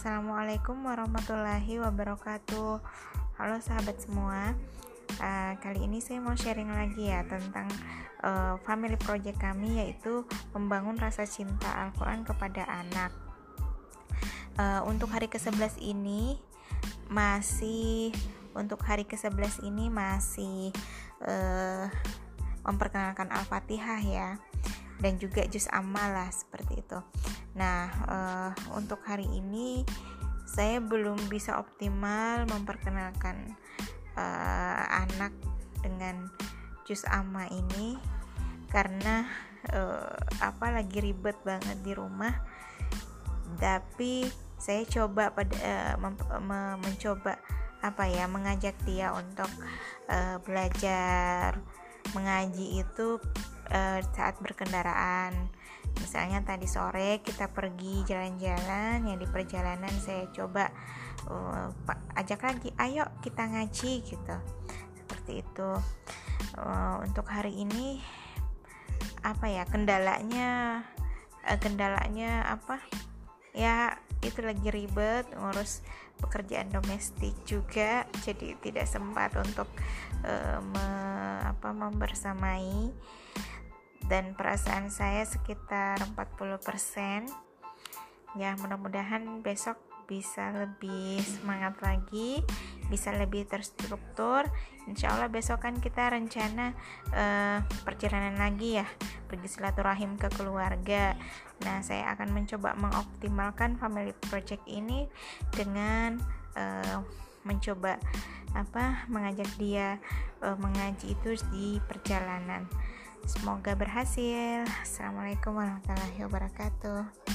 Assalamualaikum warahmatullahi wabarakatuh. Halo sahabat semua. Uh, kali ini saya mau sharing lagi ya tentang uh, family project kami yaitu membangun rasa cinta Al-Qur'an kepada anak. Uh, untuk hari ke-11 ini masih untuk hari ke-11 ini masih uh, memperkenalkan Al-Fatihah ya dan juga jus amal lah seperti itu. Nah, uh, untuk hari ini saya belum bisa optimal memperkenalkan uh, anak dengan jus ama ini karena uh, apa lagi ribet banget di rumah. Tapi saya coba pada uh, mencoba apa ya mengajak dia untuk uh, belajar mengaji itu uh, saat berkendaraan. Misalnya tadi sore kita pergi jalan-jalan, ya di perjalanan saya coba uh, ajak lagi, ayo kita ngaji gitu. Seperti itu. Uh, untuk hari ini apa ya kendalanya? Uh, kendalanya apa? Ya itu lagi ribet ngurus pekerjaan domestik juga jadi tidak sempat untuk uh, me, apa membersamai dan perasaan saya sekitar 40% ya mudah-mudahan besok bisa lebih semangat lagi bisa lebih terstruktur. Insya Allah besok kan kita rencana uh, perjalanan lagi ya pergi silaturahim ke keluarga. Nah saya akan mencoba mengoptimalkan family project ini dengan uh, mencoba apa mengajak dia uh, mengaji itu di perjalanan semoga berhasil. Assalamualaikum warahmatullahi wabarakatuh